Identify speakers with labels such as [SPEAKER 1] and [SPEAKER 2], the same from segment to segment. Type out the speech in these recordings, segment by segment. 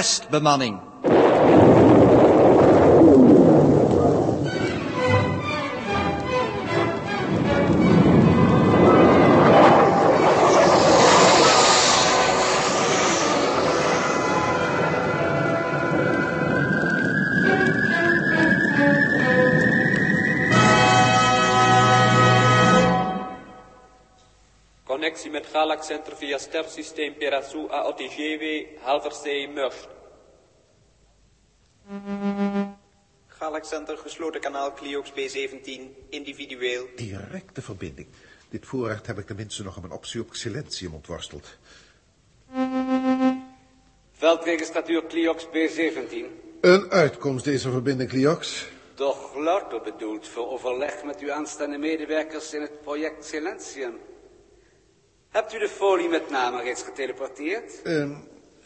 [SPEAKER 1] testbemanning.
[SPEAKER 2] Connectie met Galax Center via stersysteem Perasu AOTGW Halversee Murst.
[SPEAKER 3] Galax Center, gesloten kanaal Cliox B17, individueel.
[SPEAKER 4] Directe verbinding. Dit voorrecht heb ik tenminste nog aan mijn optie op Silentium ontworsteld.
[SPEAKER 2] Veldregistratuur Cliox B17.
[SPEAKER 4] Een uitkomst deze verbinding, Cliox.
[SPEAKER 2] Toch louter bedoeld voor overleg met uw aanstaande medewerkers in het project Silentium. Hebt u de folie met name reeds geteleporteerd?
[SPEAKER 4] Ehm,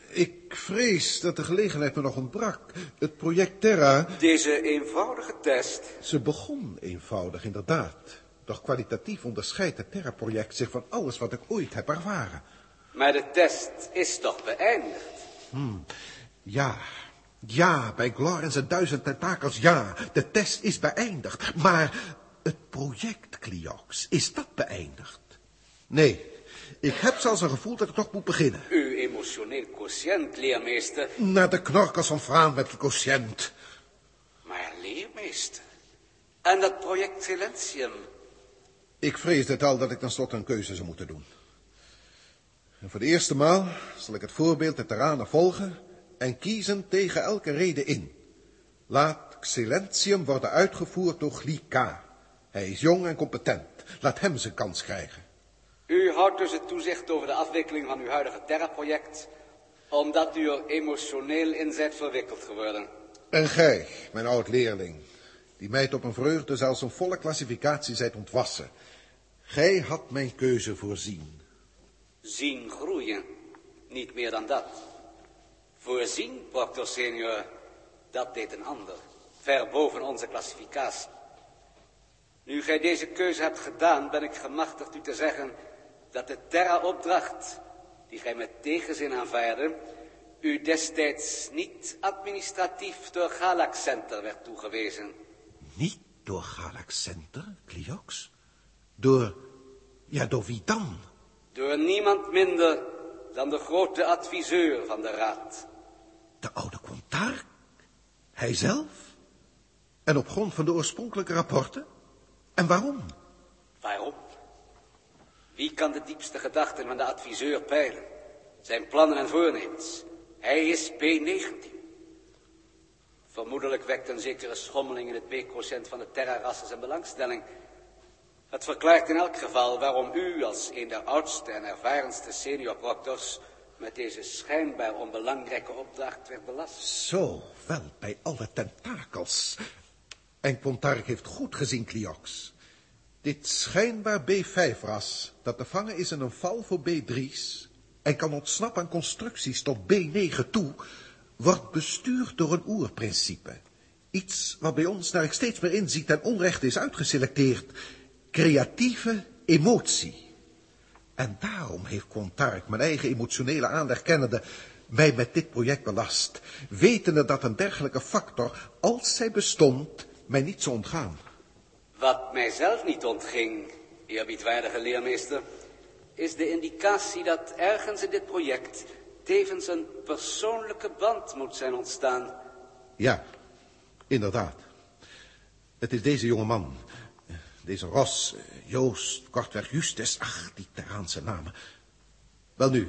[SPEAKER 4] ik vrees dat de gelegenheid me nog ontbrak. Het project Terra...
[SPEAKER 2] Deze eenvoudige test.
[SPEAKER 4] Ze begon eenvoudig, inderdaad. Doch kwalitatief onderscheidt het Terra-project zich van alles wat ik ooit heb ervaren.
[SPEAKER 2] Maar de test is toch beëindigd?
[SPEAKER 4] Ja, ja, bij Glor en zijn duizend tentakels, ja. De test is beëindigd. Maar het project, Cliox, is dat beëindigd? Nee, ik heb zelfs een gevoel dat ik toch moet beginnen.
[SPEAKER 2] Uw emotioneel quotient, leermeester.
[SPEAKER 4] Naar de knorkels van Vraan met de quotient.
[SPEAKER 2] Maar leermeester. En dat project Silentium.
[SPEAKER 4] Ik vreesde het al dat ik tenslotte een keuze zou moeten doen. En voor de eerste maal zal ik het voorbeeld der Terranen volgen en kiezen tegen elke reden in. Laat Silentium worden uitgevoerd door Glika. Hij is jong en competent. Laat hem zijn kans krijgen.
[SPEAKER 2] U houdt dus het toezicht over de afwikkeling van uw huidige Terra-project, omdat u er emotioneel in zijt verwikkeld geworden.
[SPEAKER 4] En gij, mijn oud-leerling, die mij tot een vreugde zelfs een volle klassificatie zijt ontwassen. Gij had mijn keuze voorzien.
[SPEAKER 2] Zien groeien, niet meer dan dat. Voorzien, proctor senior, dat deed een ander, ver boven onze klassificatie. Nu gij deze keuze hebt gedaan, ben ik gemachtigd u te zeggen dat de Terra-opdracht, die gij met tegenzin aanvaarde, u destijds niet administratief door Galax Center werd toegewezen.
[SPEAKER 4] Niet door Galax Center, Cliox? Door, ja, door wie dan?
[SPEAKER 2] Door niemand minder dan de grote adviseur van de raad.
[SPEAKER 4] De oude Quantark? Hij zelf? En op grond van de oorspronkelijke rapporten? En waarom?
[SPEAKER 2] Waarom? Wie kan de diepste gedachten van de adviseur peilen? Zijn plannen en voornemens. Hij is B19. Vermoedelijk wekt een zekere schommeling in het B-quotient van de terrarassen zijn belangstelling. Het verklaart in elk geval waarom u als een der oudste en ervarenste senior proctors met deze schijnbaar onbelangrijke opdracht werd belast.
[SPEAKER 4] Zo, wel, bij alle tentakels. En Quantark heeft goed gezien, Cliox. Dit schijnbaar B5-ras, dat te vangen is in een val voor B3's... en kan ontsnappen aan constructies tot B9 toe... wordt bestuurd door een oerprincipe. Iets wat bij ons, naar ik steeds meer inzie, ten onrechte is uitgeselecteerd. Creatieve emotie. En daarom heeft Quantark, mijn eigen emotionele aanleg kennende... mij met dit project belast... wetende dat een dergelijke factor, als zij bestond, mij niet zou ontgaan.
[SPEAKER 2] Wat mijzelf niet ontging, eerbiedwaardige leermeester, is de indicatie dat ergens in dit project tevens een persoonlijke band moet zijn ontstaan.
[SPEAKER 4] Ja, inderdaad. Het is deze jonge man. Deze Ros, Joost, kortweg Justus, ach, die Terraanse namen. Wel nu,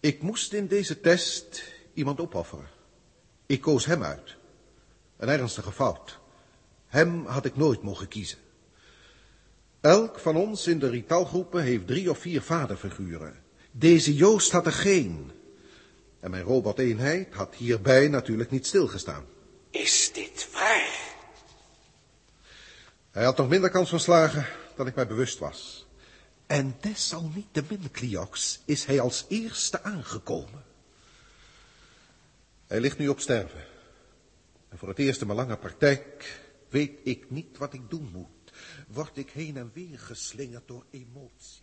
[SPEAKER 4] ik moest in deze test iemand opofferen. Ik koos hem uit. Een ernstige fout. Hem had ik nooit mogen kiezen. Elk van ons in de ritalgroepen heeft drie of vier vaderfiguren. Deze Joost had er geen. En mijn roboteenheid had hierbij natuurlijk niet stilgestaan.
[SPEAKER 2] Is dit waar?
[SPEAKER 4] Hij had nog minder kans van slagen dan ik mij bewust was. En desalniettemin, Cliox, is hij als eerste aangekomen. Hij ligt nu op sterven. En voor het eerst in mijn lange praktijk weet ik niet wat ik doen moet. Word ik heen en weer geslingerd door emotie.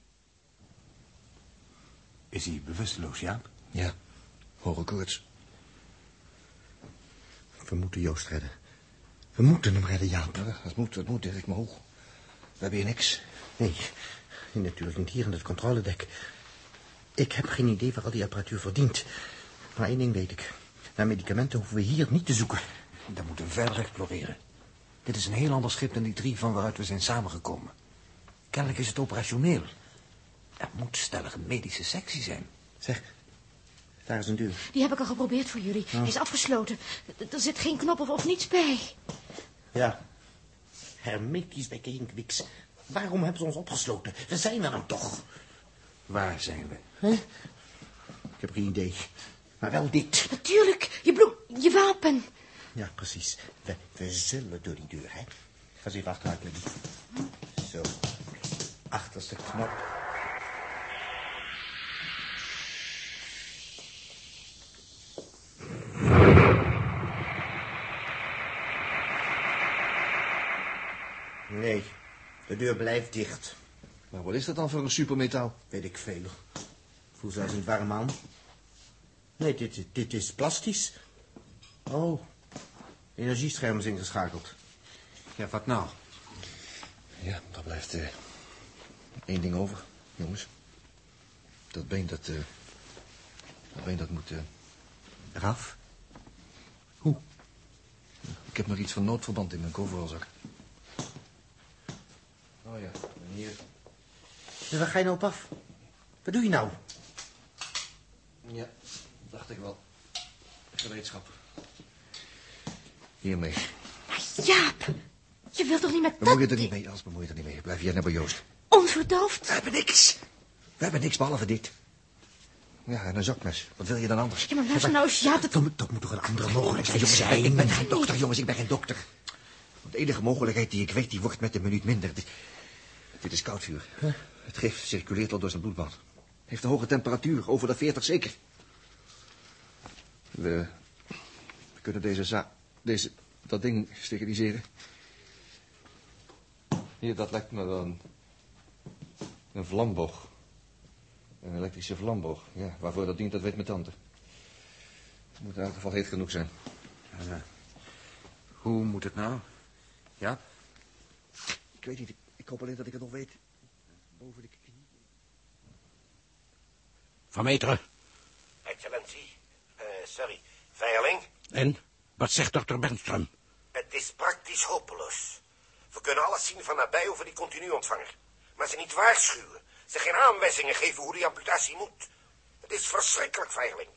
[SPEAKER 5] Is hij bewusteloos, Jaap?
[SPEAKER 6] Ja, hoge koorts.
[SPEAKER 7] We moeten Joost redden. We moeten hem redden, Jaap.
[SPEAKER 6] Ja, dat moet, dat moet, Dirk, maar hoe? We hebben hier niks.
[SPEAKER 7] Nee, natuurlijk niet hier in het controledek. Ik heb geen idee waar al die apparatuur verdient. Maar één ding weet ik. Naar medicamenten hoeven we hier niet te zoeken.
[SPEAKER 6] Dan moeten we verder exploreren. Dit is een heel ander schip dan die drie van waaruit we zijn samengekomen. Kennelijk is het operationeel. Er moet stellig een medische sectie zijn.
[SPEAKER 7] Zeg, daar is een deur.
[SPEAKER 8] Die heb ik al geprobeerd voor jullie. Hij is afgesloten. Er- zit geen knop of, of niets bij.
[SPEAKER 7] Ja. Hermetisch bij Kwiks. Waarom hebben ze ons opgesloten? We zijn er dan toch.
[SPEAKER 6] Waar zijn we?
[SPEAKER 7] Hè? Ik heb geen idee. Maar wel dit.
[SPEAKER 8] Natuurlijk, je bloem, je wapen.
[SPEAKER 7] Ja, precies. We, we zullen door die deur, hè. Ga eens even achteruit. Zo. Achterste knop. Nee, de deur blijft dicht.
[SPEAKER 6] Maar wat is dat dan voor een supermetaal?
[SPEAKER 7] Weet ik veel. Voel zelfs niet warm aan. Nee, dit, dit is plastisch. Oh, energiescherm is ingeschakeld.
[SPEAKER 6] Ja, wat nou? Ja, daar blijft eh, één ding over, jongens. Dat been, dat... eh, dat been, dat moet... eh,
[SPEAKER 7] Eraf?
[SPEAKER 6] Hoe? Ik heb nog iets van noodverband in mijn coveralzak. Oh ja, en hier...
[SPEAKER 7] Dus waar ga je nou op af? Wat doe je nou?
[SPEAKER 6] Ja, dacht ik wel. Gereedschap. Hiermee.
[SPEAKER 8] Maar Jaap, je wilt toch niet met
[SPEAKER 6] Bemoei je
[SPEAKER 8] dat
[SPEAKER 6] er niet mee, als bemoei je er niet mee. Blijf jij naar bij Joost.
[SPEAKER 8] onverdoofd?
[SPEAKER 6] We hebben niks. We hebben niks behalve dit. Ja, en een zakmes. Wat wil je dan anders?
[SPEAKER 8] Ja, maar luister nou eens, Jaap, dat...
[SPEAKER 7] Dat, moet- dat moet toch een andere mogelijkheid
[SPEAKER 6] Jongens,
[SPEAKER 7] zijn?
[SPEAKER 6] ik ben geen dokter, jongens. Ik ben geen dokter. De enige mogelijkheid die ik weet, die wordt met een minuut minder. Dit, dit is koudvuur. Het gif circuleert al door zijn bloedbaan. Heeft een hoge temperatuur, over de 40 zeker. We, we kunnen deze za... Deze... Dat ding steriliseren. Hier, dat lijkt me wel een... Een vlamboog. Een elektrische vlamboog. Ja, waarvoor dat dient, dat weet mijn tante. Het moet in elk geval heet genoeg zijn.
[SPEAKER 9] Hoe moet het nou? Ja?
[SPEAKER 6] Ik weet niet, ik, ik hoop alleen dat ik het nog weet. Boven de knie.
[SPEAKER 9] Van Meteren.
[SPEAKER 10] Excellentie, eh, sorry, veiling,
[SPEAKER 9] En? Wat zegt dokter Bernström?
[SPEAKER 10] het is praktisch hopeloos. We kunnen alles zien van nabij over die continu-ontvanger. Maar ze niet waarschuwen, ze geen aanwijzingen geven hoe die amputatie moet. Het is verschrikkelijk, veiling.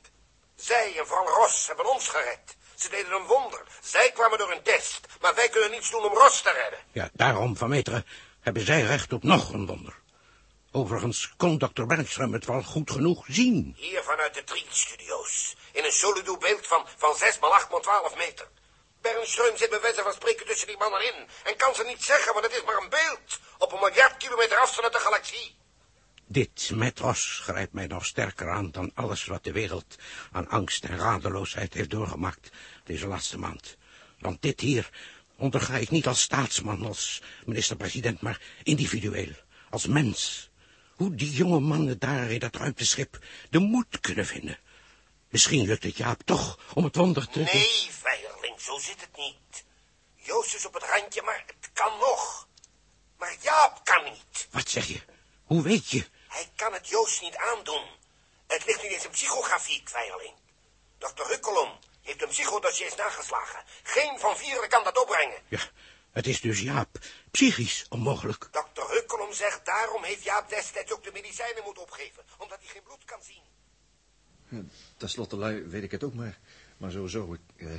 [SPEAKER 10] Zij en vooral Ros hebben ons gered. Ze deden een wonder. Zij kwamen door een test, maar wij kunnen niets doen om Ros te redden.
[SPEAKER 9] Ja, daarom, Van Meteren, hebben zij recht op nog een wonder. Overigens kon dokter Bernström het wel goed genoeg zien.
[SPEAKER 10] Hier vanuit de Triel-studio's. In een solido beeld van, van 6 x 8 x 12 meter. Bernström zit bij wijze van spreken tussen die mannen in. En kan ze niet zeggen, want het is maar een beeld. Op een miljard kilometer afstand uit de galaxie.
[SPEAKER 9] Dit met Ros grijpt mij nog sterker aan dan alles wat de wereld aan angst en radeloosheid heeft doorgemaakt deze laatste maand. Want dit hier onderga ik niet als staatsman, als minister-president, maar individueel, als mens. Hoe die jonge mannen daar in dat ruimteschip de moed kunnen vinden. Misschien lukt het Jaap toch om het wonder te...
[SPEAKER 10] Nee, veiling, zo zit het niet. Joost is op het randje, maar het kan nog. Maar Jaap kan niet.
[SPEAKER 9] Wat zeg je? Hoe weet je?
[SPEAKER 10] Hij kan het Joost niet aandoen. Het ligt niet in zijn psychografie, veiling. Dr. Hukkelom heeft een psychodossiers nageslagen. Geen van vieren kan dat opbrengen.
[SPEAKER 9] Ja, het is dus Jaap. Psychisch onmogelijk.
[SPEAKER 10] Dr. Hukkelom zegt daarom heeft Jaap destijds ook de medicijnen moeten opgeven. Omdat hij geen bloed kan zien.
[SPEAKER 6] Ten slotte lui weet ik het ook maar. Maar sowieso, ik, eh,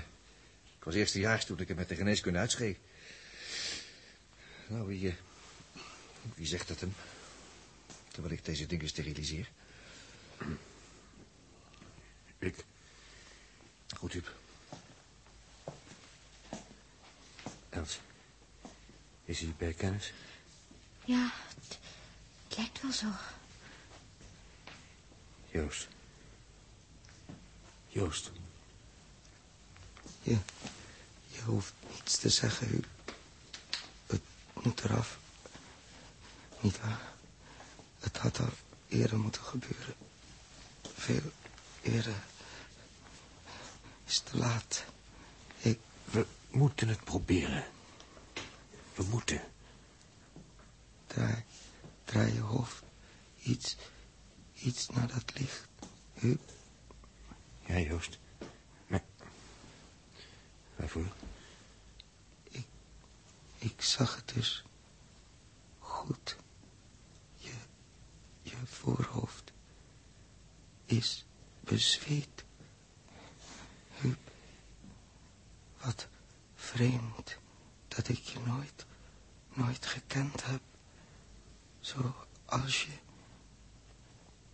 [SPEAKER 6] ik was eerstejaars toen ik het met de geneeskunde uitschreef. Nou, wie, eh, wie zegt het hem? Terwijl ik deze dingen steriliseer.
[SPEAKER 9] Ik.
[SPEAKER 6] Goed, Huub.
[SPEAKER 9] Els, is hij bij kennis?
[SPEAKER 8] Ja, het, het lijkt wel zo.
[SPEAKER 9] Joost. Joost.
[SPEAKER 7] Je, je hoeft niets te zeggen. Het moet eraf. Niet waar? Het had al eerder moeten gebeuren. Veel eerder. Is te laat. Ik...
[SPEAKER 5] We moeten het proberen. We moeten.
[SPEAKER 7] Draai, draai je hoofd iets, iets naar dat licht. Huub,
[SPEAKER 5] Ja, Joost. Maar... Waarvoor?
[SPEAKER 7] ik zag het dus goed. Je, je voorhoofd is bezweet. Huub, wat vreemd dat ik je nooit, nooit gekend heb. Zoals je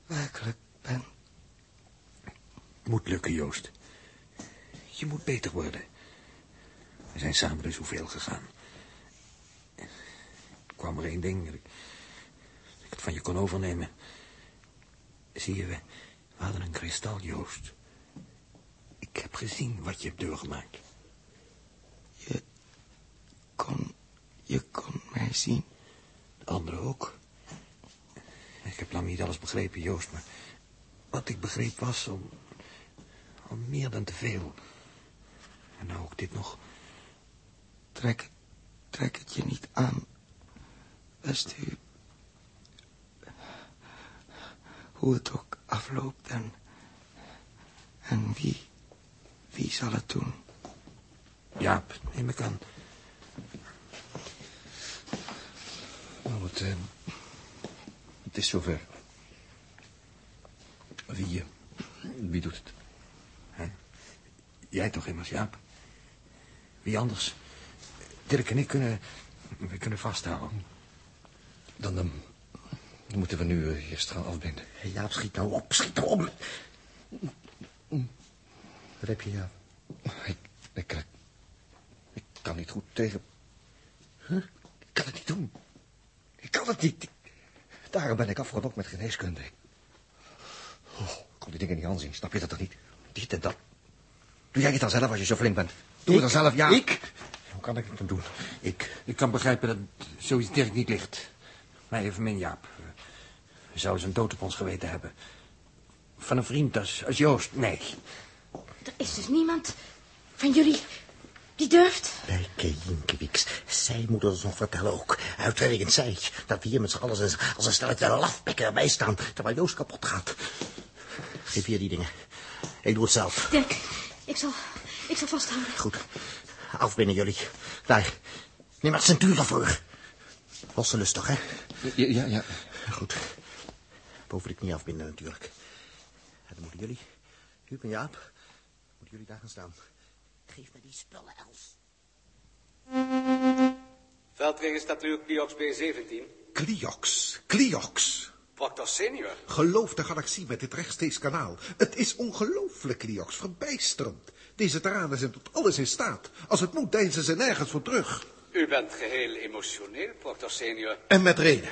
[SPEAKER 7] werkelijk bent.
[SPEAKER 5] Moet lukken, Joost. Je moet beter worden. We zijn samen dus hoeveel gegaan. Er kwam er één ding dat ik, dat ik het van je kon overnemen. Zie je, we, we hadden een kristal, Joost. Ik heb gezien wat je hebt doorgemaakt.
[SPEAKER 7] Je kon, je kon mij zien.
[SPEAKER 5] De anderen ook. Ik heb lang niet alles begrepen, Joost, maar wat ik begreep was al, al meer dan te veel. En nou ook dit nog.
[SPEAKER 7] Trek, trek het je niet aan. Beste u. Hoe het ook afloopt en... En wie... Wie zal het doen?
[SPEAKER 5] Jaap, neem ik aan. Nou, het, eh, het is zover. Wie, eh, wie doet het? Jij toch immers, Jaap? Wie anders? Dirk en ik kunnen, we kunnen vasthouden.
[SPEAKER 6] Dan, ehm, dan moeten we nu eh, eerst gaan afbinden.
[SPEAKER 11] Jaap, schiet nou op, schiet nou op.
[SPEAKER 6] Wat heb je, ja? Ik, ik, eh, ik kan niet goed tegen... Huh? Ik kan het niet doen. Ik kan het niet. Daarom ben ik afgelokt met geneeskunde. Oh, ik kon die dingen niet aanzien, snap je dat toch niet? Dit en dat. Doe jij het dan zelf als je zo flink bent? Doe het dan zelf, ja.
[SPEAKER 5] Ik?
[SPEAKER 6] Hoe kan ik het dan doen?
[SPEAKER 5] Ik, ik kan begrijpen dat zoiets Dirk niet ligt. Mij even min Jaap. We zouden zijn dood op ons geweten hebben. Van een vriend als, als Joost, nee.
[SPEAKER 8] Er is dus niemand van jullie die durft.
[SPEAKER 11] Lijke Jinkewieks. Zij moet ons nog vertellen ook. Uitgerekend zij. Dat we hier met z'n allen als, een stelletje lafbekken erbij staan. Terwijl Joost kapot gaat. Geef hier die dingen. Ik doe het zelf.
[SPEAKER 8] Dirk, ik zal, ik zal vasthouden.
[SPEAKER 11] Goed. Afbinnen jullie. Daar. Neem maar centuur ervoor. Losse lust toch, hè?
[SPEAKER 6] Ja, ja, ja.
[SPEAKER 11] Goed. Boven de knie afbinden natuurlijk. En dan moeten jullie, Huub en Jaap, moeten jullie daar gaan staan. Geef me die spullen, Els.
[SPEAKER 2] Veldregistratuur Cliox B17.
[SPEAKER 4] Cliox, Cliox.
[SPEAKER 2] Proctor senior.
[SPEAKER 4] Geloof de galaxie met dit rechtstreeks kanaal. Het is ongelooflijk, Cliox, verbijsterend. Deze terranen zijn tot alles in staat. Als het moet, deinzen ze nergens voor terug.
[SPEAKER 2] U bent geheel emotioneel, Proctor senior.
[SPEAKER 4] En met reden.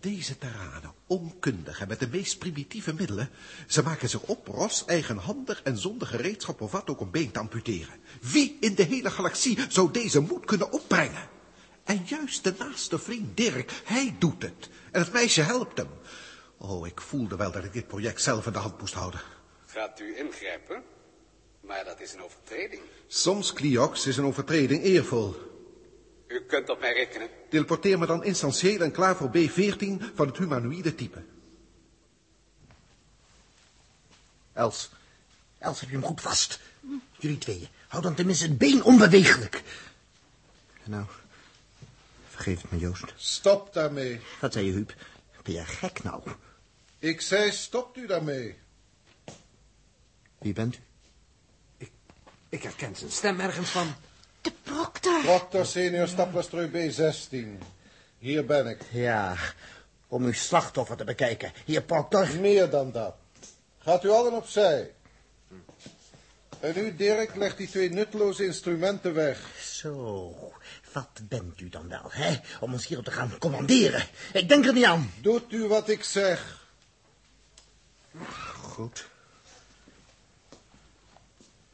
[SPEAKER 4] Deze terranen, onkundig en met de meest primitieve middelen... ze maken zich op, ros, eigenhandig en zonder gereedschap of wat ook een been te amputeren. Wie in de hele galaxie zou deze moed kunnen opbrengen? En juist de naaste vriend Dirk, hij doet het. En het meisje helpt hem. Oh, ik voelde wel dat ik dit project zelf in de hand moest houden.
[SPEAKER 2] Gaat u ingrijpen? Maar dat is een overtreding.
[SPEAKER 4] Soms, Cliox, is een overtreding eervol.
[SPEAKER 2] U kunt op mij rekenen.
[SPEAKER 4] Teleporteer me dan instantieel en klaar voor B14 van het humanoïde type.
[SPEAKER 11] Els. Els, heb je hem goed vast? Jullie tweeën. Hou dan tenminste het been onbewegelijk. Nou, vergeef het me, Joost.
[SPEAKER 4] Stop daarmee.
[SPEAKER 11] Wat zei je, Huub? Ben je gek nou?
[SPEAKER 4] Ik zei, stopt u daarmee.
[SPEAKER 11] Wie bent u?
[SPEAKER 5] Ik herken zijn stem ergens van.
[SPEAKER 8] De proctor.
[SPEAKER 12] Proctor senior staplestreu B16. Hier ben ik.
[SPEAKER 11] Ja, om uw slachtoffer te bekijken. Hier, Proctor.
[SPEAKER 12] Meer dan dat. Gaat u allen opzij. En u, Dirk, legt die twee nutteloze instrumenten weg.
[SPEAKER 11] Zo, wat bent u dan wel, hè? Om ons hierop te gaan commanderen. Ik denk er niet aan.
[SPEAKER 12] Doet u wat ik zeg.
[SPEAKER 4] Goed.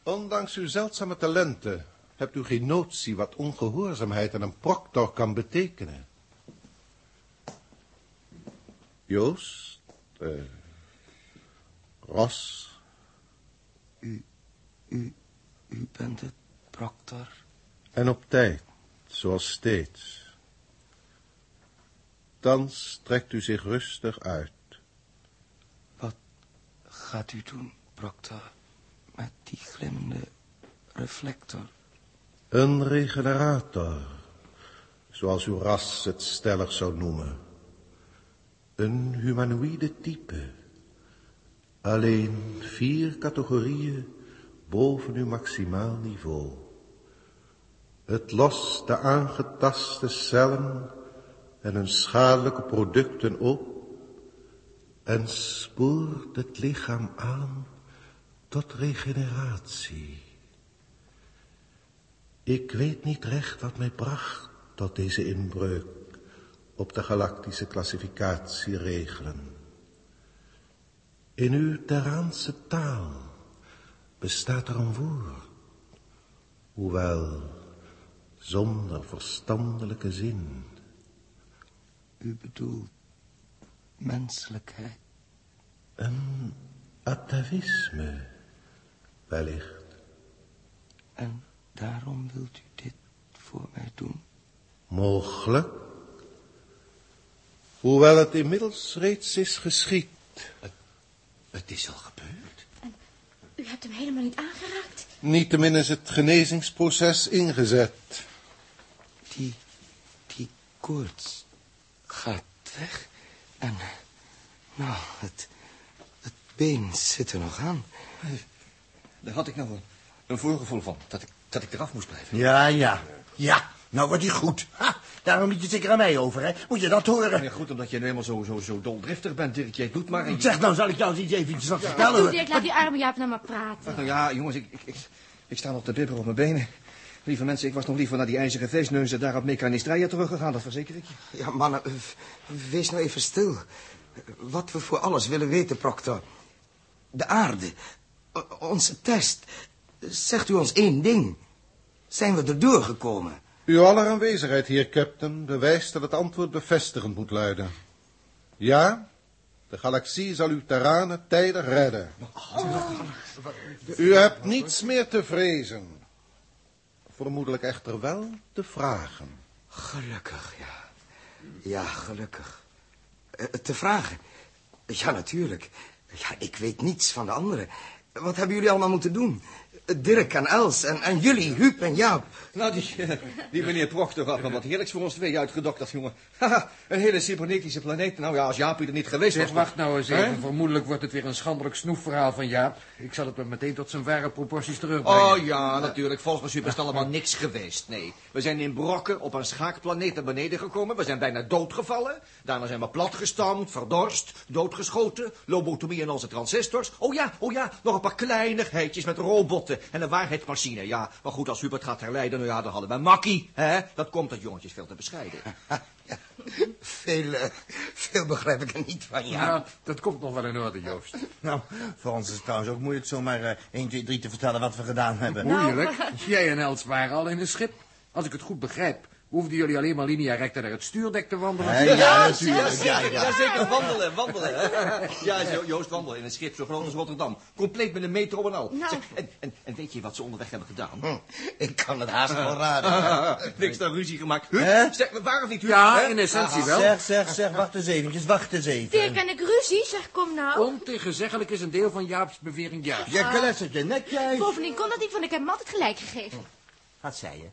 [SPEAKER 4] Ondanks uw zeldzame talenten hebt u geen notie wat ongehoorzaamheid aan een proctor kan betekenen. Joost, eh, Ros,
[SPEAKER 7] U, u, u bent het Proctor.
[SPEAKER 4] En op tijd, zoals steeds. Thans trekt u zich rustig uit.
[SPEAKER 7] Gaat u doen, Proctor, met die glimmende reflector?
[SPEAKER 4] Een regenerator, zoals uw ras het stellig zou noemen. Een humanoïde type. Alleen vier categorieën boven uw maximaal niveau. Het lost de aangetaste cellen en hun schadelijke producten op en spoort het lichaam aan tot regeneratie. Ik weet niet recht wat mij bracht tot deze inbreuk op de galactische klassificatieregelen. In uw Terraanse taal bestaat er een woord, hoewel zonder verstandelijke zin.
[SPEAKER 7] U bedoelt menselijkheid?
[SPEAKER 4] Een atavisme, wellicht.
[SPEAKER 7] En daarom wilt u dit voor mij doen?
[SPEAKER 4] Mogelijk. Hoewel het inmiddels reeds is geschied.
[SPEAKER 6] Het is al gebeurd.
[SPEAKER 8] U hebt hem helemaal niet aangeraakt.
[SPEAKER 4] Niettemin is het genezingsproces ingezet.
[SPEAKER 7] Die, die koorts gaat weg. En, nou, het, het been zit er nog aan.
[SPEAKER 6] Daar had ik nou een, een voorgevoel van, dat ik, dat ik eraf moest blijven.
[SPEAKER 11] Ja, ja. Ja, nou wordt hij goed. Ha, daarom liet je zeker aan mij over, hè? Moet je dat horen?
[SPEAKER 6] Ja, goed, omdat je nu eenmaal zo, zo, zo doldriftig bent, Dirk. Jij doet maar... Je-
[SPEAKER 11] Zeg, nou zal ik jou eens iets eventjes wat
[SPEAKER 8] Doe,
[SPEAKER 11] vertellen.
[SPEAKER 8] Dirk, laat die arme Jaap nou maar praten.
[SPEAKER 6] Ach, nou ja, jongens, ik, ik, ik, ik sta nog te bibberen op mijn benen. Lieve mensen, ik was nog liever naar die ijzeren feestneuzen daar op Mechanistria teruggegaan, dat verzeker ik je.
[SPEAKER 7] Ja, mannen, eh, wees nou even stil. Wat we voor alles willen weten, Proctor. De aarde, o- onze test. Zegt u ons één ding. Zijn we er doorgekomen?
[SPEAKER 4] Uw aller aanwezigheid hier, captain, bewijst dat het antwoord bevestigend moet luiden. Ja, de galaxie zal uw terranen tijdig redden. U hebt niets meer te vrezen. Vermoedelijk echter wel te vragen.
[SPEAKER 7] Gelukkig, ja. Ja, gelukkig. Eh, te vragen? Ja, natuurlijk. Ja, ik weet niets van de anderen. Wat hebben jullie allemaal moeten doen? Dirk en Els en, en jullie, Huub en Jaap.
[SPEAKER 6] Nou, die, eh, die meneer Proctor had me wat heerlijks voor ons twee uitgedokterd, jongen. Haha, een hele cybernetische planeet. Nou ja, als Jaapie er niet geweest was...
[SPEAKER 5] Zeg, wacht nou eens even. Vermoedelijk wordt het weer een schandelijk snoefverhaal van Jaap. Ik zal het maar meteen tot zijn ware proporties terugbrengen.
[SPEAKER 6] Oh ja, natuurlijk. Volgens u is het allemaal niks geweest. Nee, we zijn in brokken op een schaakplaneet naar beneden gekomen. We zijn bijna doodgevallen. Daarna zijn we platgestampt, verdorst, doodgeschoten. Lobotomie in onze transistors. Oh ja, oh ja, nog een paar kleinigheidjes met robotten en een waarheidsmachine. Ja, maar goed, als Hubert gaat herleiden, nou ja, dan hadden we Makkie. Hè? Dat komt dat jongetje is veel te bescheiden.
[SPEAKER 7] Ja, veel, eh, veel begrijp ik er niet van, ja.
[SPEAKER 5] Nou, dat komt nog wel in orde, Joost.
[SPEAKER 11] Nou, voor ons is het trouwens ook moeilijk zomaar eh 1, 2, 3 te vertellen wat we gedaan hebben.
[SPEAKER 5] Moeilijk. Jij en Els waren al in een schip. Als ik het goed begrijp, hoefden jullie alleen maar linea recta naar het stuurdek te wandelen.
[SPEAKER 11] Ja, natuurlijk. Ja,
[SPEAKER 6] Ja,
[SPEAKER 11] ja.
[SPEAKER 6] zeker, wandelen, wandelen. hè. Ja, Jo- Joost wandelen in een schip zo groot als Rotterdam. Compleet met een metro en al.
[SPEAKER 8] Nou.
[SPEAKER 6] Zeg, en, en, en weet je wat ze onderweg hebben gedaan?
[SPEAKER 11] Hm, Ik kan het haast wel raden.
[SPEAKER 6] Niks dan ruzie gemaakt. Huh?
[SPEAKER 11] Hè?
[SPEAKER 6] Zeg, waar of niet?
[SPEAKER 5] Ja,
[SPEAKER 6] Hè?
[SPEAKER 5] in essentie wel.
[SPEAKER 11] Zeg, zeg, zeg, wacht eens eventjes, wacht eens even.
[SPEAKER 8] Dirk en ik ruzie, zeg, kom nou.
[SPEAKER 5] Ontegenzeggelijk is een deel van Jaap's bewering juist.
[SPEAKER 11] Je kletsert je netjes.
[SPEAKER 8] Bovendien kon dat niet, want ik heb hem altijd gelijk gegeven.
[SPEAKER 11] Wat zei je?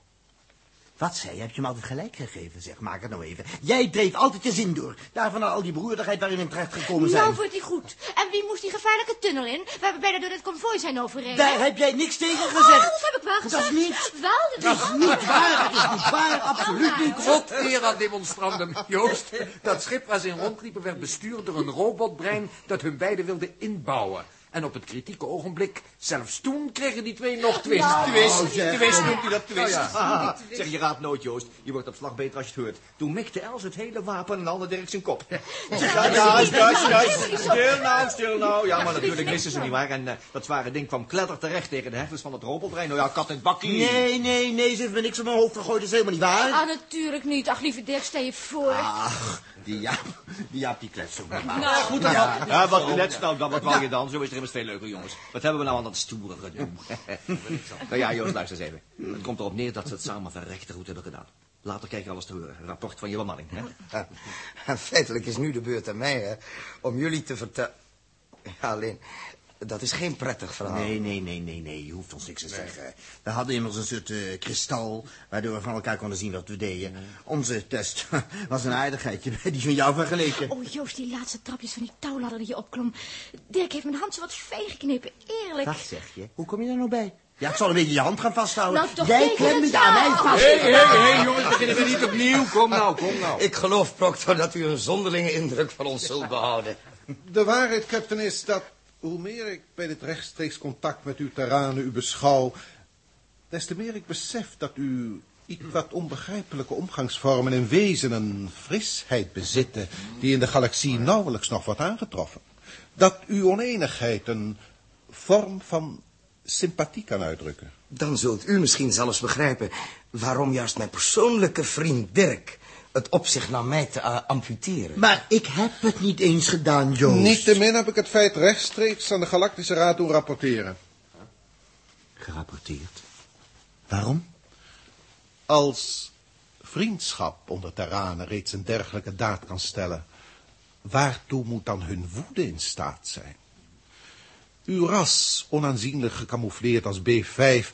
[SPEAKER 11] Wat zei je? Heb je hem altijd gelijk gegeven? Zeg, maak het nou even. Jij dreef altijd je zin door. Daarvan al die beroerdigheid waarin we terecht gekomen zijn.
[SPEAKER 8] Nou wordt hij goed. En wie moest die gevaarlijke tunnel in? We hebben bijna door het konvooi zijn overreden.
[SPEAKER 11] Daar heb jij niks tegen
[SPEAKER 8] Oh,
[SPEAKER 11] gezegd.
[SPEAKER 8] dat heb ik wel gezegd.
[SPEAKER 11] Dat is niet.
[SPEAKER 8] Wel, dat is
[SPEAKER 11] Niet waar, het is niet waar, absoluut niet.
[SPEAKER 5] Tot eer aan demonstranten, Joost. Dat schip waar ze in rondliepen werd bestuurd door een robotbrein dat hun beiden wilde inbouwen. En op het kritieke ogenblik, zelfs toen kregen die twee nog twist.
[SPEAKER 6] Twist,
[SPEAKER 11] zeg.
[SPEAKER 6] twist noemt u dat twist.
[SPEAKER 5] Ja.
[SPEAKER 6] Ah, zeg, je raadt nooit, Joost. Je wordt op slag beter als je het hoort. Toen mikte Els het hele wapen en haalde Dirk zijn kop. Ja, ja, juist, juist. Stil nou, stil nou. Ja, maar natuurlijk wisten ze niet waar. En eh, dat zware ding kwam kletter terecht tegen de hersens van het robotbrein. Nou ja, kat en bakkie.
[SPEAKER 11] Nee, nee, nee, ze heeft me niks op mijn hoofd gegooid, dat is helemaal niet waar.
[SPEAKER 8] Ah, natuurlijk niet. Ach, lieve Dirk, stel je voor.
[SPEAKER 11] Ach, Die Jaap, die Jaap die kletst ook normaal.
[SPEAKER 13] Nou, goed dan.
[SPEAKER 11] Ja,
[SPEAKER 13] Ja, wat klets nou dan? Wat wou je dan? Zo is het immers veel leuker, jongens. Wat hebben we nou aan dat stoere gedoe? nou ja, Joost, luister eens even. Het komt erop neer dat ze het samen verrekte goed hebben gedaan. Later kijk je alles te horen. Rapport van je bemanning, hè?
[SPEAKER 7] Feitelijk is nu de beurt aan mij, hè, om jullie te vertellen... Ja, alleen, dat is geen prettig verhaal.
[SPEAKER 11] Nee, nee, nee, nee, nee. Je hoeft ons niks te zeggen. We hadden immers een soort eh, kristal... waardoor we van elkaar konden zien wat we deden. Onze test was een aardigheidje bij die van jou vergeleken.
[SPEAKER 8] Oh, Joost, die laatste trapjes van die touwladder die je opklom. Dirk heeft mijn hand zo wat fijn geknepen. Eerlijk.
[SPEAKER 11] Wat zeg je? Hoe kom je daar nou bij? Ja, ik zal een beetje je hand gaan vasthouden.
[SPEAKER 8] Nou, toch
[SPEAKER 11] Jij klemt
[SPEAKER 8] het
[SPEAKER 11] het aan mij vast.
[SPEAKER 5] Hé, hé, hé, jongens, beginnen we niet opnieuw. Kom nou, kom nou.
[SPEAKER 7] Ik geloof, Proctor, dat u een zonderlinge indruk van ons zult behouden.
[SPEAKER 4] De waarheid, captain, is dat hoe meer ik bij dit rechtstreeks contact met uw terranen u beschouw, des te meer ik besef dat u iets wat onbegrijpelijke omgangsvormen in wezen een frisheid bezitten die in de galaxie nauwelijks nog wordt aangetroffen. Dat uw oneenigheid een vorm van sympathie kan uitdrukken.
[SPEAKER 7] Dan zult u misschien zelfs begrijpen waarom juist mijn persoonlijke vriend Dirk het op zich nam mij te eh, amputeren.
[SPEAKER 11] Maar ik heb het niet eens gedaan, Joost.
[SPEAKER 4] Niettemin heb ik het feit rechtstreeks aan de Galactische Raad doen rapporteren.
[SPEAKER 11] Gerapporteerd? Waarom?
[SPEAKER 4] Als vriendschap onder terranen reeds een dergelijke daad kan stellen, waartoe moet dan hun woede in staat zijn? Uw ras, onaanzienlijk gecamoufleerd als B5,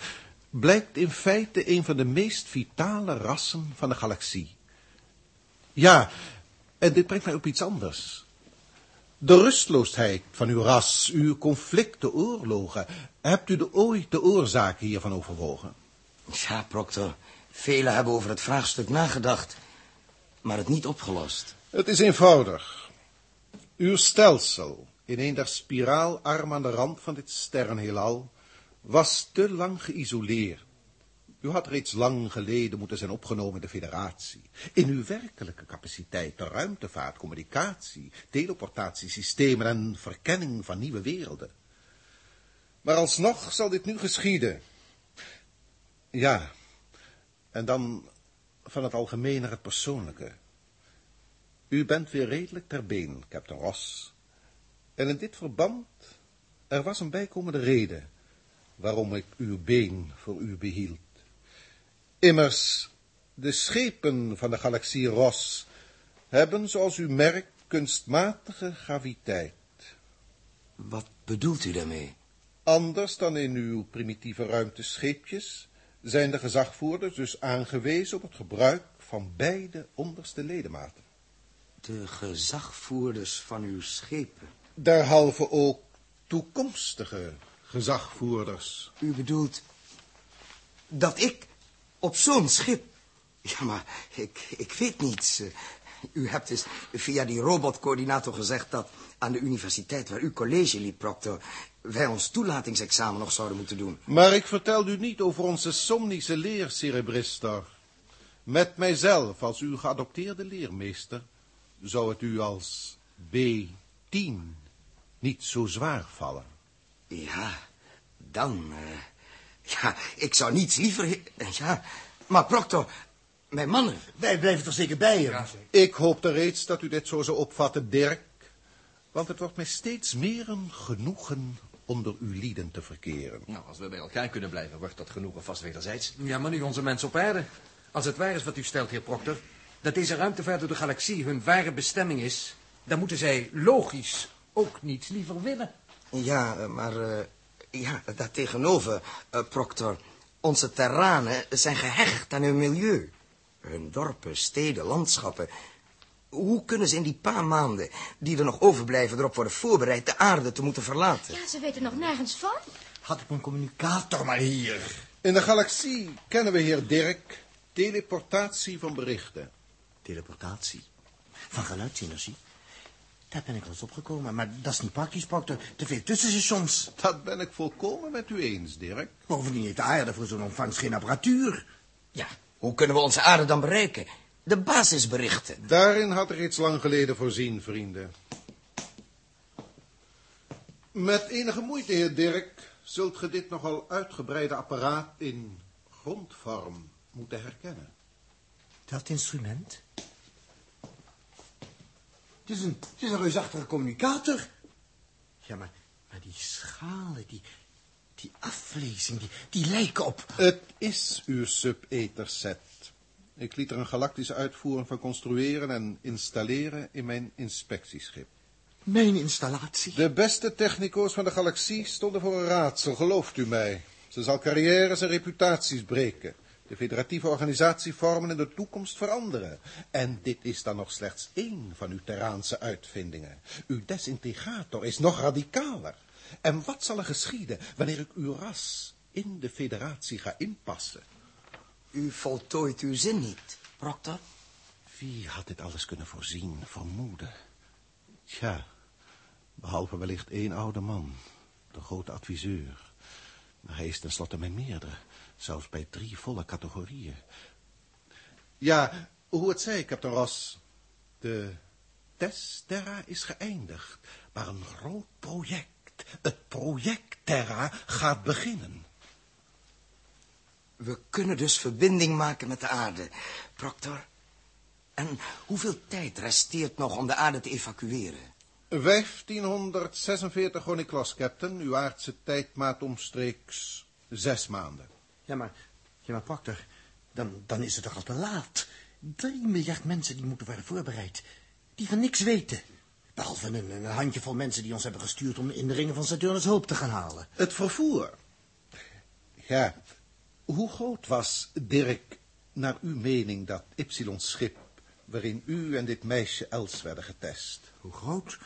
[SPEAKER 4] blijkt in feite een van de meest vitale rassen van de galaxie. Ja, en dit brengt mij op iets anders. De rustloosheid van uw ras, uw conflicten, oorlogen, hebt u de ooit de oorzaken hiervan overwogen?
[SPEAKER 7] Ja, Proctor, velen hebben over het vraagstuk nagedacht, maar het niet opgelost.
[SPEAKER 4] Het is eenvoudig. Uw stelsel, in een der spiraalarmen aan de rand van dit sterrenheelal, was te lang geïsoleerd. U had reeds lang geleden moeten zijn opgenomen in de federatie. In uw werkelijke capaciteit, de ruimtevaart, communicatie, teleportatiesystemen en verkenning van nieuwe werelden. Maar alsnog zal dit nu geschieden. Ja, en dan van het algemeen naar het persoonlijke. U bent weer redelijk ter been, Captain Ross. En in dit verband, er was een bijkomende reden waarom ik uw been voor u behield. Immers, de schepen van de galaxie Ross hebben, zoals u merkt, kunstmatige graviteit.
[SPEAKER 7] Wat bedoelt u daarmee?
[SPEAKER 4] Anders dan in uw primitieve ruimtescheepjes zijn de gezagvoerders dus aangewezen op het gebruik van beide onderste ledematen.
[SPEAKER 7] De gezagvoerders van uw schepen.
[SPEAKER 4] Derhalve ook toekomstige gezagvoerders.
[SPEAKER 7] U bedoelt dat ik op zo'n schip... Ja, maar ik, ik weet niets. Eh, U hebt dus via die robotcoördinator gezegd dat aan de universiteit waar u college liep, Proctor, wij ons toelatingsexamen nog zouden moeten doen.
[SPEAKER 4] Maar ik vertel u niet over onze somnische leer, cerebristor. Met mijzelf als uw geadopteerde leermeester zou het u als B10 niet zo zwaar vallen.
[SPEAKER 7] Ja, dan... eh, ja, ik zou niets liever... he- Ja, maar Proctor, mijn mannen...
[SPEAKER 11] Wij blijven toch zeker bij hem?
[SPEAKER 4] Ik hoopte reeds dat u dit zo zou opvatten, Dirk. Want het wordt mij steeds meer een genoegen onder uw lieden te verkeren.
[SPEAKER 13] Nou, als we bij elkaar kunnen blijven, wordt dat genoegen vast wederzijds.
[SPEAKER 5] Ja, maar nu onze mensen op aarde. Als het waar is wat u stelt, heer Proctor... dat deze ruimtevaart door de galaxie hun ware bestemming is... dan moeten zij logisch ook niets liever willen.
[SPEAKER 7] Ja, eh, maar... eh, ja, daartegenover, eh Proctor... Onze terranen zijn gehecht aan hun milieu. Hun dorpen, steden, landschappen. Hoe kunnen ze in die paar maanden die er nog overblijven erop worden voorbereid de aarde te moeten verlaten?
[SPEAKER 8] Ja, ze weten nog nergens van.
[SPEAKER 11] Had ik mijn communicator maar hier.
[SPEAKER 4] In de galaxie kennen we, heer Dirk, teleportatie van berichten.
[SPEAKER 11] Teleportatie. Van geluidsenergie. Daar ben ik al eens opgekomen, maar dat is niet praktisch, Proctor. Te veel tussenstations.
[SPEAKER 4] Dat ben ik volkomen met u eens, Dirk.
[SPEAKER 11] Bovendien heeft de aarde voor zo'n ontvangst geen apparatuur.
[SPEAKER 7] Ja, hoe kunnen we onze aarde dan bereiken? De basisberichten.
[SPEAKER 4] Daarin had ik reeds lang geleden voorzien, vrienden. Met enige moeite, heer Dirk, zult ge dit nogal uitgebreide apparaat in grondvorm moeten herkennen.
[SPEAKER 11] Dat instrument? Het is een, het is een reusachtige communicator. Ja, maar, maar die schalen, die, die aflezing, die, die lijken op...
[SPEAKER 4] Het is uw sub-ether-set. Ik liet er een galactische uitvoering van construeren en installeren in mijn inspectieschip.
[SPEAKER 11] Mijn installatie?
[SPEAKER 4] De beste technico's van de galaxie stonden voor een raadsel, gelooft u mij. Ze zal carrières en reputaties breken. De federatieve organisatie vormen en de toekomst veranderen. En dit is dan nog slechts één van uw Terraanse uitvindingen. Uw desintegrator is nog radicaler. En wat zal er geschieden wanneer ik uw ras in de federatie ga inpassen?
[SPEAKER 7] U voltooit uw zin niet, Proctor.
[SPEAKER 4] Wie had dit alles kunnen voorzien, vermoeden? Tja, behalve wellicht één oude man, de grote adviseur. Maar hij is tenslotte mijn meerdere, zelfs bij drie volle categorieën. Ja, hoe het zij, Captain Ross. De test Terra is geëindigd, maar een groot project, het project Terra, gaat beginnen.
[SPEAKER 7] We kunnen dus verbinding maken met de aarde, Proctor. En hoeveel tijd resteert nog om de aarde te evacueren?
[SPEAKER 4] 1546 Honiklos, Captain. Uw aardse tijdmaat omstreeks zes maanden.
[SPEAKER 11] Ja, maar, ja, maar Proctor, dan, dan is het toch al te laat. Drie miljard mensen die moeten worden voorbereid. Die van niks weten. Behalve een, een handjevol mensen die ons hebben gestuurd om in de ringen van Saturnus Hoop te gaan halen.
[SPEAKER 4] Het vervoer. Ja, hoe groot was, Dirk, naar uw mening, dat Ypsilon-schip... waarin u en dit meisje Els werden getest?
[SPEAKER 11] Hoe groot?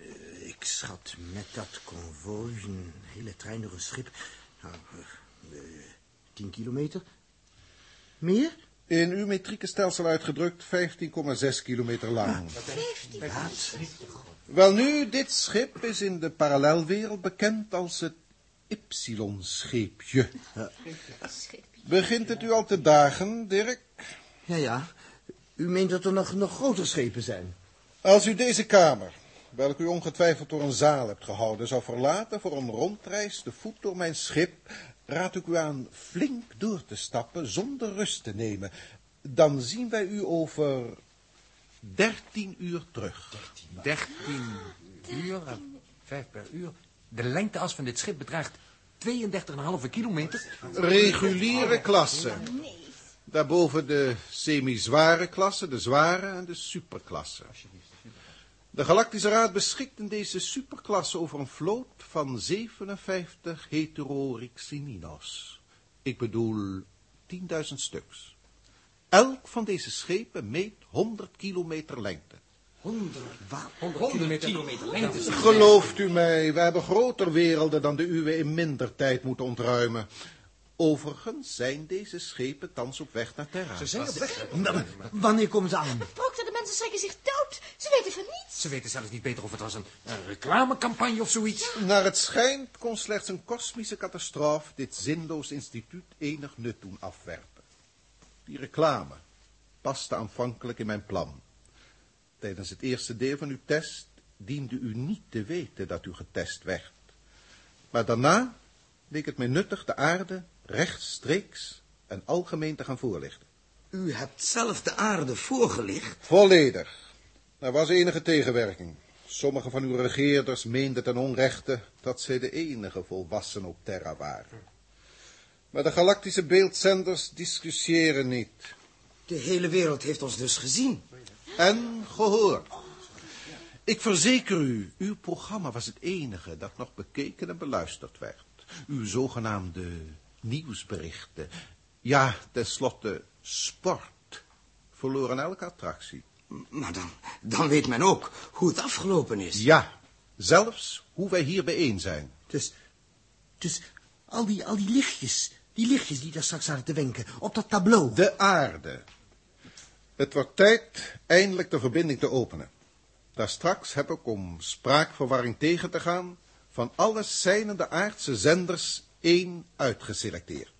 [SPEAKER 11] Uh, ik schat met dat konvooi, een hele trein door een schip... Nou, uh, tien kilometer? Meer?
[SPEAKER 4] In uw metrieke stelsel uitgedrukt 15,6 kilometer lang.
[SPEAKER 11] Ja,
[SPEAKER 4] Welnu, dit schip is in de parallelwereld bekend als het Ypsilon-scheepje. Ja. Begint het u al te dagen, Dirk?
[SPEAKER 11] Ja, ja. U meent dat er nog, nog grotere schepen zijn?
[SPEAKER 4] Als u deze kamer, welke u ongetwijfeld door een zaal hebt gehouden, zou verlaten voor een rondreis te voet door mijn schip, raad ik u aan flink door te stappen zonder rust te nemen. Dan zien wij u over dertien uur terug.
[SPEAKER 5] Dertien uur, vijf per uur. De lengteas van dit schip bedraagt 32,5 kilometer.
[SPEAKER 4] Reguliere klasse. Daarboven de semi-zware klasse, de zware en de superklasse. De Galactische Raad beschikt in deze superklasse over een vloot van 57 heterorixininos. Ik bedoel 10.000 stuks. Elk van deze schepen meet 100 kilometer lengte.
[SPEAKER 11] 100,
[SPEAKER 5] 100 kilometer, kilometer lengte.
[SPEAKER 4] Gelooft u mij, we hebben groter werelden dan de uwe in minder tijd moeten ontruimen. Overigens zijn deze schepen thans op weg naar Terra.
[SPEAKER 5] Ze zijn op weg.
[SPEAKER 11] Wanneer komen ze aan?
[SPEAKER 8] Proctor, de mensen schrikken zich dood. Ze weten van niets.
[SPEAKER 5] Ze weten zelfs niet beter of het was een, een reclamecampagne of zoiets.
[SPEAKER 4] Naar het schijnt kon slechts een kosmische catastrofe dit zinloos instituut enig nut doen afwerpen. Die reclame paste aanvankelijk in mijn plan. Tijdens het eerste deel van uw test diende u niet te weten dat u getest werd. Maar daarna leek het mij nuttig de aarde rechtstreeks en algemeen te gaan voorlichten.
[SPEAKER 7] U hebt zelf de aarde voorgelicht?
[SPEAKER 4] Volledig. Er was enige tegenwerking. Sommige van uw regeerders meenden ten onrechte dat zij de enige volwassenen op Terra waren. Maar de galactische beeldzenders discussiëren niet.
[SPEAKER 7] De hele wereld heeft ons dus gezien.
[SPEAKER 4] En gehoord. Ik verzeker u, uw programma was het enige dat nog bekeken en beluisterd werd. Uw zogenaamde nieuwsberichten, ja, tenslotte sport, verloren elke attractie.
[SPEAKER 7] Maar dan, dan weet men ook hoe het afgelopen is.
[SPEAKER 4] Ja, zelfs hoe wij hier bijeen zijn.
[SPEAKER 11] Dus, dus al die, al die lichtjes, die lichtjes die daar straks zaten te wenken, op dat tableau.
[SPEAKER 4] De aarde. Het wordt tijd eindelijk de verbinding te openen. Daar straks heb ik, om spraakverwarring tegen te gaan, van alle zijnende aardse zenders één uitgeselecteerd.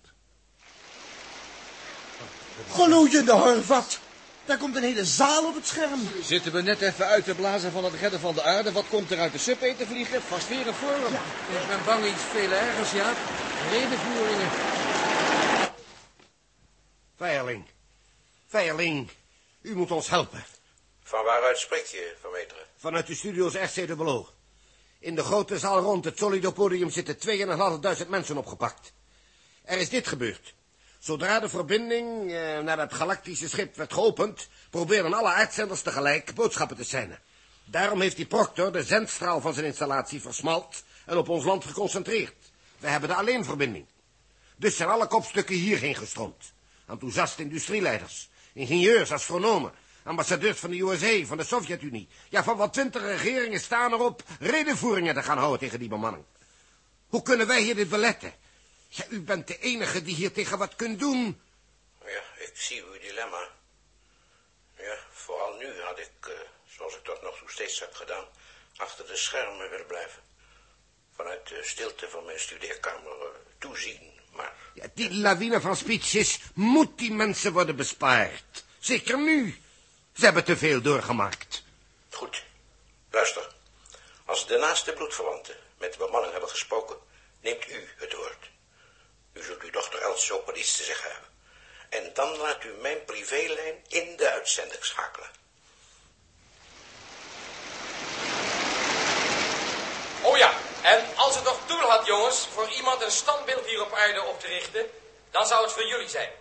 [SPEAKER 11] Gloeiende horvat! Daar komt een hele zaal op het scherm.
[SPEAKER 13] Zitten we net even uit te blazen van het redden van de aarde. Wat komt er uit de sub te vliegen? Vast weer een vorm.
[SPEAKER 5] Ik ben bang iets veel ergers, ja. Redenvoeringen.
[SPEAKER 10] Veierling. Veierling. U moet ons helpen. Van waaruit spreekt je, Van Meteren?
[SPEAKER 14] Vanuit de studio's RC Beloog. In de grote zaal rond het Solido-podium zitten 2.500 mensen opgepakt. Er is dit gebeurd. Zodra de verbinding eh, naar het galactische schip werd geopend... probeerden alle uitzenders tegelijk boodschappen te zenden. Daarom heeft die proctor de zendstraal van zijn installatie versmalt... en op ons land geconcentreerd. We hebben de alleenverbinding. Dus zijn alle kopstukken hierheen gestroomd. Enthousiaste industrieleiders, ingenieurs, astronomen... ambassadeurs van de USA, van de Sovjet-Unie... ja, van wat twintig regeringen staan erop... redenvoeringen te gaan houden tegen die bemanning. Hoe kunnen wij hier dit beletten? Ja, u bent de enige die hier tegen wat kunt doen.
[SPEAKER 10] Ja, ik zie uw dilemma. Ja, vooral nu had ik, uh, zoals ik tot nog toe steeds heb gedaan, achter de schermen willen blijven. Vanuit de stilte van mijn studeerkamer uh, toezien, maar...
[SPEAKER 14] Ja, die lawine van speeches moet die mensen worden bespaard. Zeker nu. Ze hebben te veel doorgemaakt.
[SPEAKER 10] Goed. Luister. Als de naaste bloedverwanten met de bemanning hebben gesproken, neemt u het woord. U zult uw dochter Els ook wel iets te zeggen hebben. En dan laat u mijn privélijn in de uitzending schakelen.
[SPEAKER 15] Oh ja, en als het nog doel had, jongens, voor iemand een standbeeld hier op aarde op te richten, dan zou het voor jullie zijn.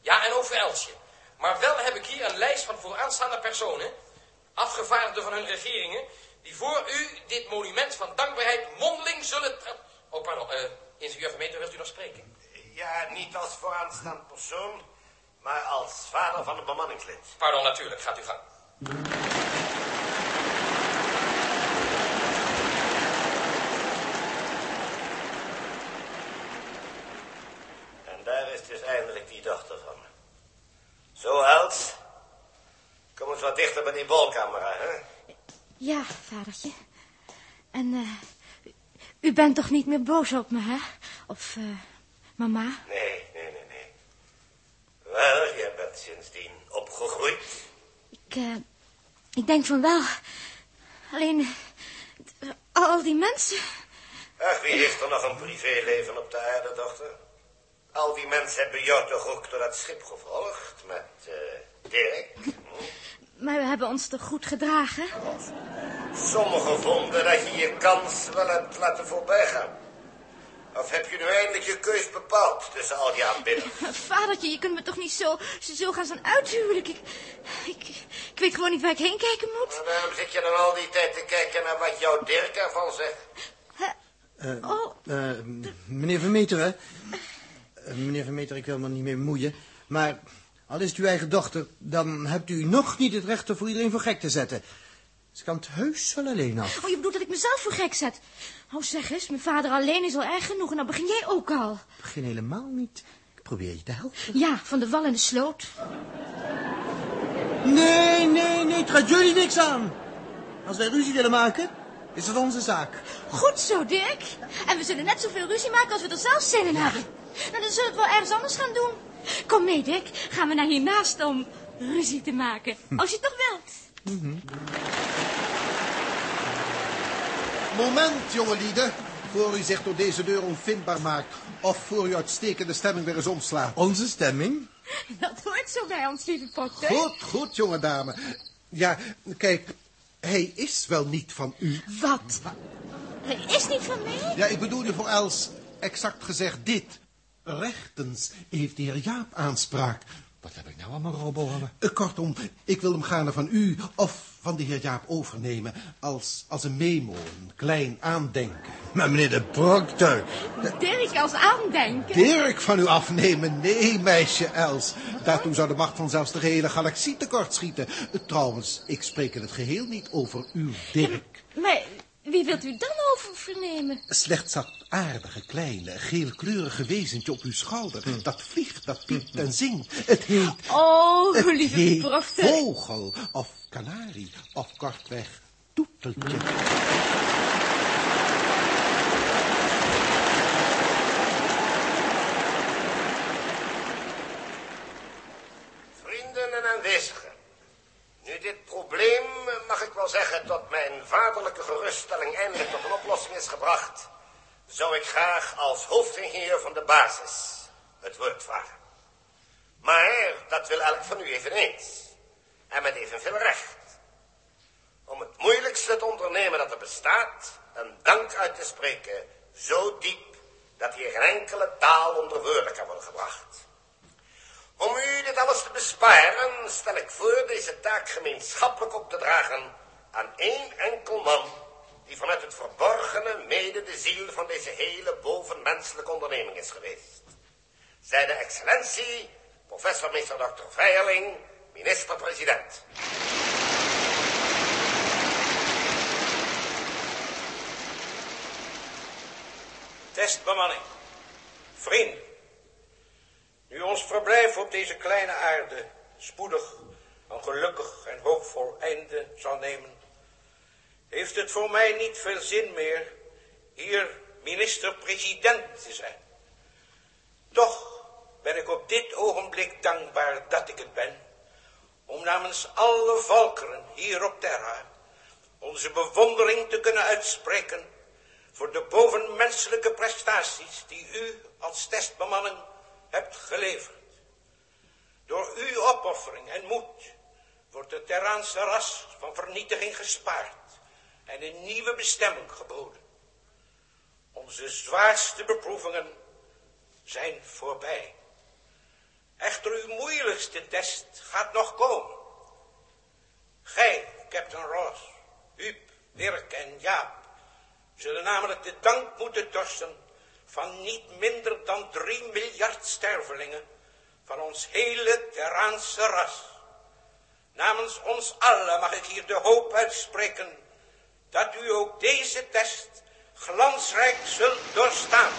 [SPEAKER 15] Ja, en ook voor Elsje. Maar wel heb ik hier een lijst van vooraanstaande personen, afgevaardigden van hun regeringen, die voor u dit monument van dankbaarheid mondeling zullen... Oh, pardon, uh, ingenieur Vermeter, wilt u nog spreken?
[SPEAKER 10] Ja, niet als vooraanstaand persoon, maar als vader van een bemanningslid.
[SPEAKER 15] Pardon, natuurlijk. Gaat u gang.
[SPEAKER 10] En daar is dus eindelijk die dochter van. Zo, Els. Kom eens wat dichter bij die bolcamera, hè?
[SPEAKER 8] Ja, vadertje. En uh, u bent toch niet meer boos op me, hè? Of uh, mama?
[SPEAKER 10] Nee, nee, nee, nee. Wel, jij bent sindsdien opgegroeid.
[SPEAKER 8] Ik, uh, ik denk van wel. Alleen, al die mensen...
[SPEAKER 10] Ach, wie heeft er nog een privéleven op de aarde, dochter? Al die mensen hebben jou toch ook door dat schip gevolgd met uh, Dirk? Hm?
[SPEAKER 8] Maar we hebben ons toch goed gedragen?
[SPEAKER 10] Sommigen vonden dat je je kans wel hebt laten voorbijgaan. Of heb je nu eindelijk je keus bepaald tussen al die aanbidders?
[SPEAKER 8] Vadertje, je kunt me toch niet zo, zo gaan zo'n uithuwelijk. Ik, ik, ik weet gewoon niet waar ik heen kijken moet.
[SPEAKER 10] Maar waarom zit je dan al die tijd te kijken naar wat jouw Dirk ervan zegt?
[SPEAKER 11] Uh, oh. Uh, meneer Vermeteren. Uh, meneer Vermeter, ik wil me niet meer bemoeien. Maar al is het uw eigen dochter, dan hebt u nog niet het recht om voor iedereen voor gek te zetten. Ze kan het heus wel alleen af.
[SPEAKER 8] Oh, je bedoelt dat ik mezelf voor gek zet? Oh, zeg eens, mijn vader alleen is al erg genoeg en dan begin jij ook al.
[SPEAKER 11] Ik begin helemaal niet. Ik probeer je te helpen.
[SPEAKER 8] Ja, van de wal en de sloot.
[SPEAKER 11] Nee, nee, nee, het gaat jullie niks aan. Als wij ruzie willen maken, is dat onze zaak.
[SPEAKER 8] Goed zo, Dirk. En we zullen net zoveel ruzie maken als we er zelf zin in hebben. Nou, dan zullen we het wel ergens anders gaan doen. Kom mee, Dick. Gaan we naar hiernaast om ruzie te maken. Als je het toch wilt.
[SPEAKER 11] Mm -hmm.
[SPEAKER 4] Moment, jongelieden. Voor u zich door deze deur onvindbaar maakt. Of voor u uitstekende stemming weer eens omslaat.
[SPEAKER 11] Onze stemming?
[SPEAKER 8] Dat hoort zo bij ons, lieve Potter.
[SPEAKER 4] Goed, goed, jonge dame. Ja, kijk, hij is wel niet van u.
[SPEAKER 8] Wat? Hij is niet van mij?
[SPEAKER 4] Ja, ik bedoelde voor Els exact gezegd dit. Rechtens heeft de heer Jaap aanspraak.
[SPEAKER 6] Wat heb ik nou aan mijn?
[SPEAKER 4] Uh, kortom, ik wil hem gaarne van u of van de heer Jaap overnemen als, als een memo, een klein aandenken.
[SPEAKER 11] Maar meneer de proctor...
[SPEAKER 8] Dirk als aandenken?
[SPEAKER 4] Dirk van u afnemen? Nee, meisje Els. Daartoe zou de macht van zelfs de gehele galaxie tekortschieten. Uh, trouwens, ik spreek in het geheel niet over uw Dirk.
[SPEAKER 8] Maar wie wilt u dan over vernemen?
[SPEAKER 4] Slechts dat aardige, kleine, geelkleurige wezentje op uw schouder. Hm. Dat vliegt, dat piept en zingt. Het heet...
[SPEAKER 8] Oh,
[SPEAKER 4] het
[SPEAKER 8] lieve
[SPEAKER 4] heet vogel of kanarie of kortweg toeteltje.
[SPEAKER 10] Vrienden en aanwezigen. Nu dit probleem, mag ik wel zeggen, mijn vaderlijke geruststelling eindelijk tot een oplossing is gebracht, zou ik graag als hoofdingenieur van de basis het woord vragen. Maar dat wil elk van u eveneens. En met evenveel recht. om het moeilijkste te ondernemen dat er bestaat, een dank uit te spreken, zo diep dat hier geen enkele taal onder woorden kan worden gebracht. Om u dit alles te besparen, stel ik voor deze taak gemeenschappelijk op te dragen aan één enkel man, die vanuit het verborgene mede de ziel van deze hele bovenmenselijke onderneming is geweest. Zij de excellentie, professor meester Dr. Veierling, minister-president.
[SPEAKER 16] Testbemanning. Vrienden. Nu ons verblijf op deze kleine aarde spoedig een gelukkig en hoopvol einde zal nemen, heeft het voor mij niet veel zin meer hier minister-president te zijn. Toch ben ik op dit ogenblik dankbaar dat ik het ben, om namens alle volkeren hier op Terra onze bewondering te kunnen uitspreken voor de bovenmenselijke prestaties die u als testbemanning hebt geleverd. Door uw opoffering en moed wordt de Terraanse ras van vernietiging gespaard en een nieuwe bestemming geboden. Onze zwaarste beproevingen zijn voorbij. Echter uw moeilijkste test gaat nog komen. Gij, Captain Ross, Huub, Dirk en Jaap, zullen namelijk de dank moeten torsen van niet minder dan drie miljard stervelingen van ons hele Terraanse ras. Namens ons allen mag ik hier de hoop uitspreken dat u ook deze test glansrijk zult doorstaan.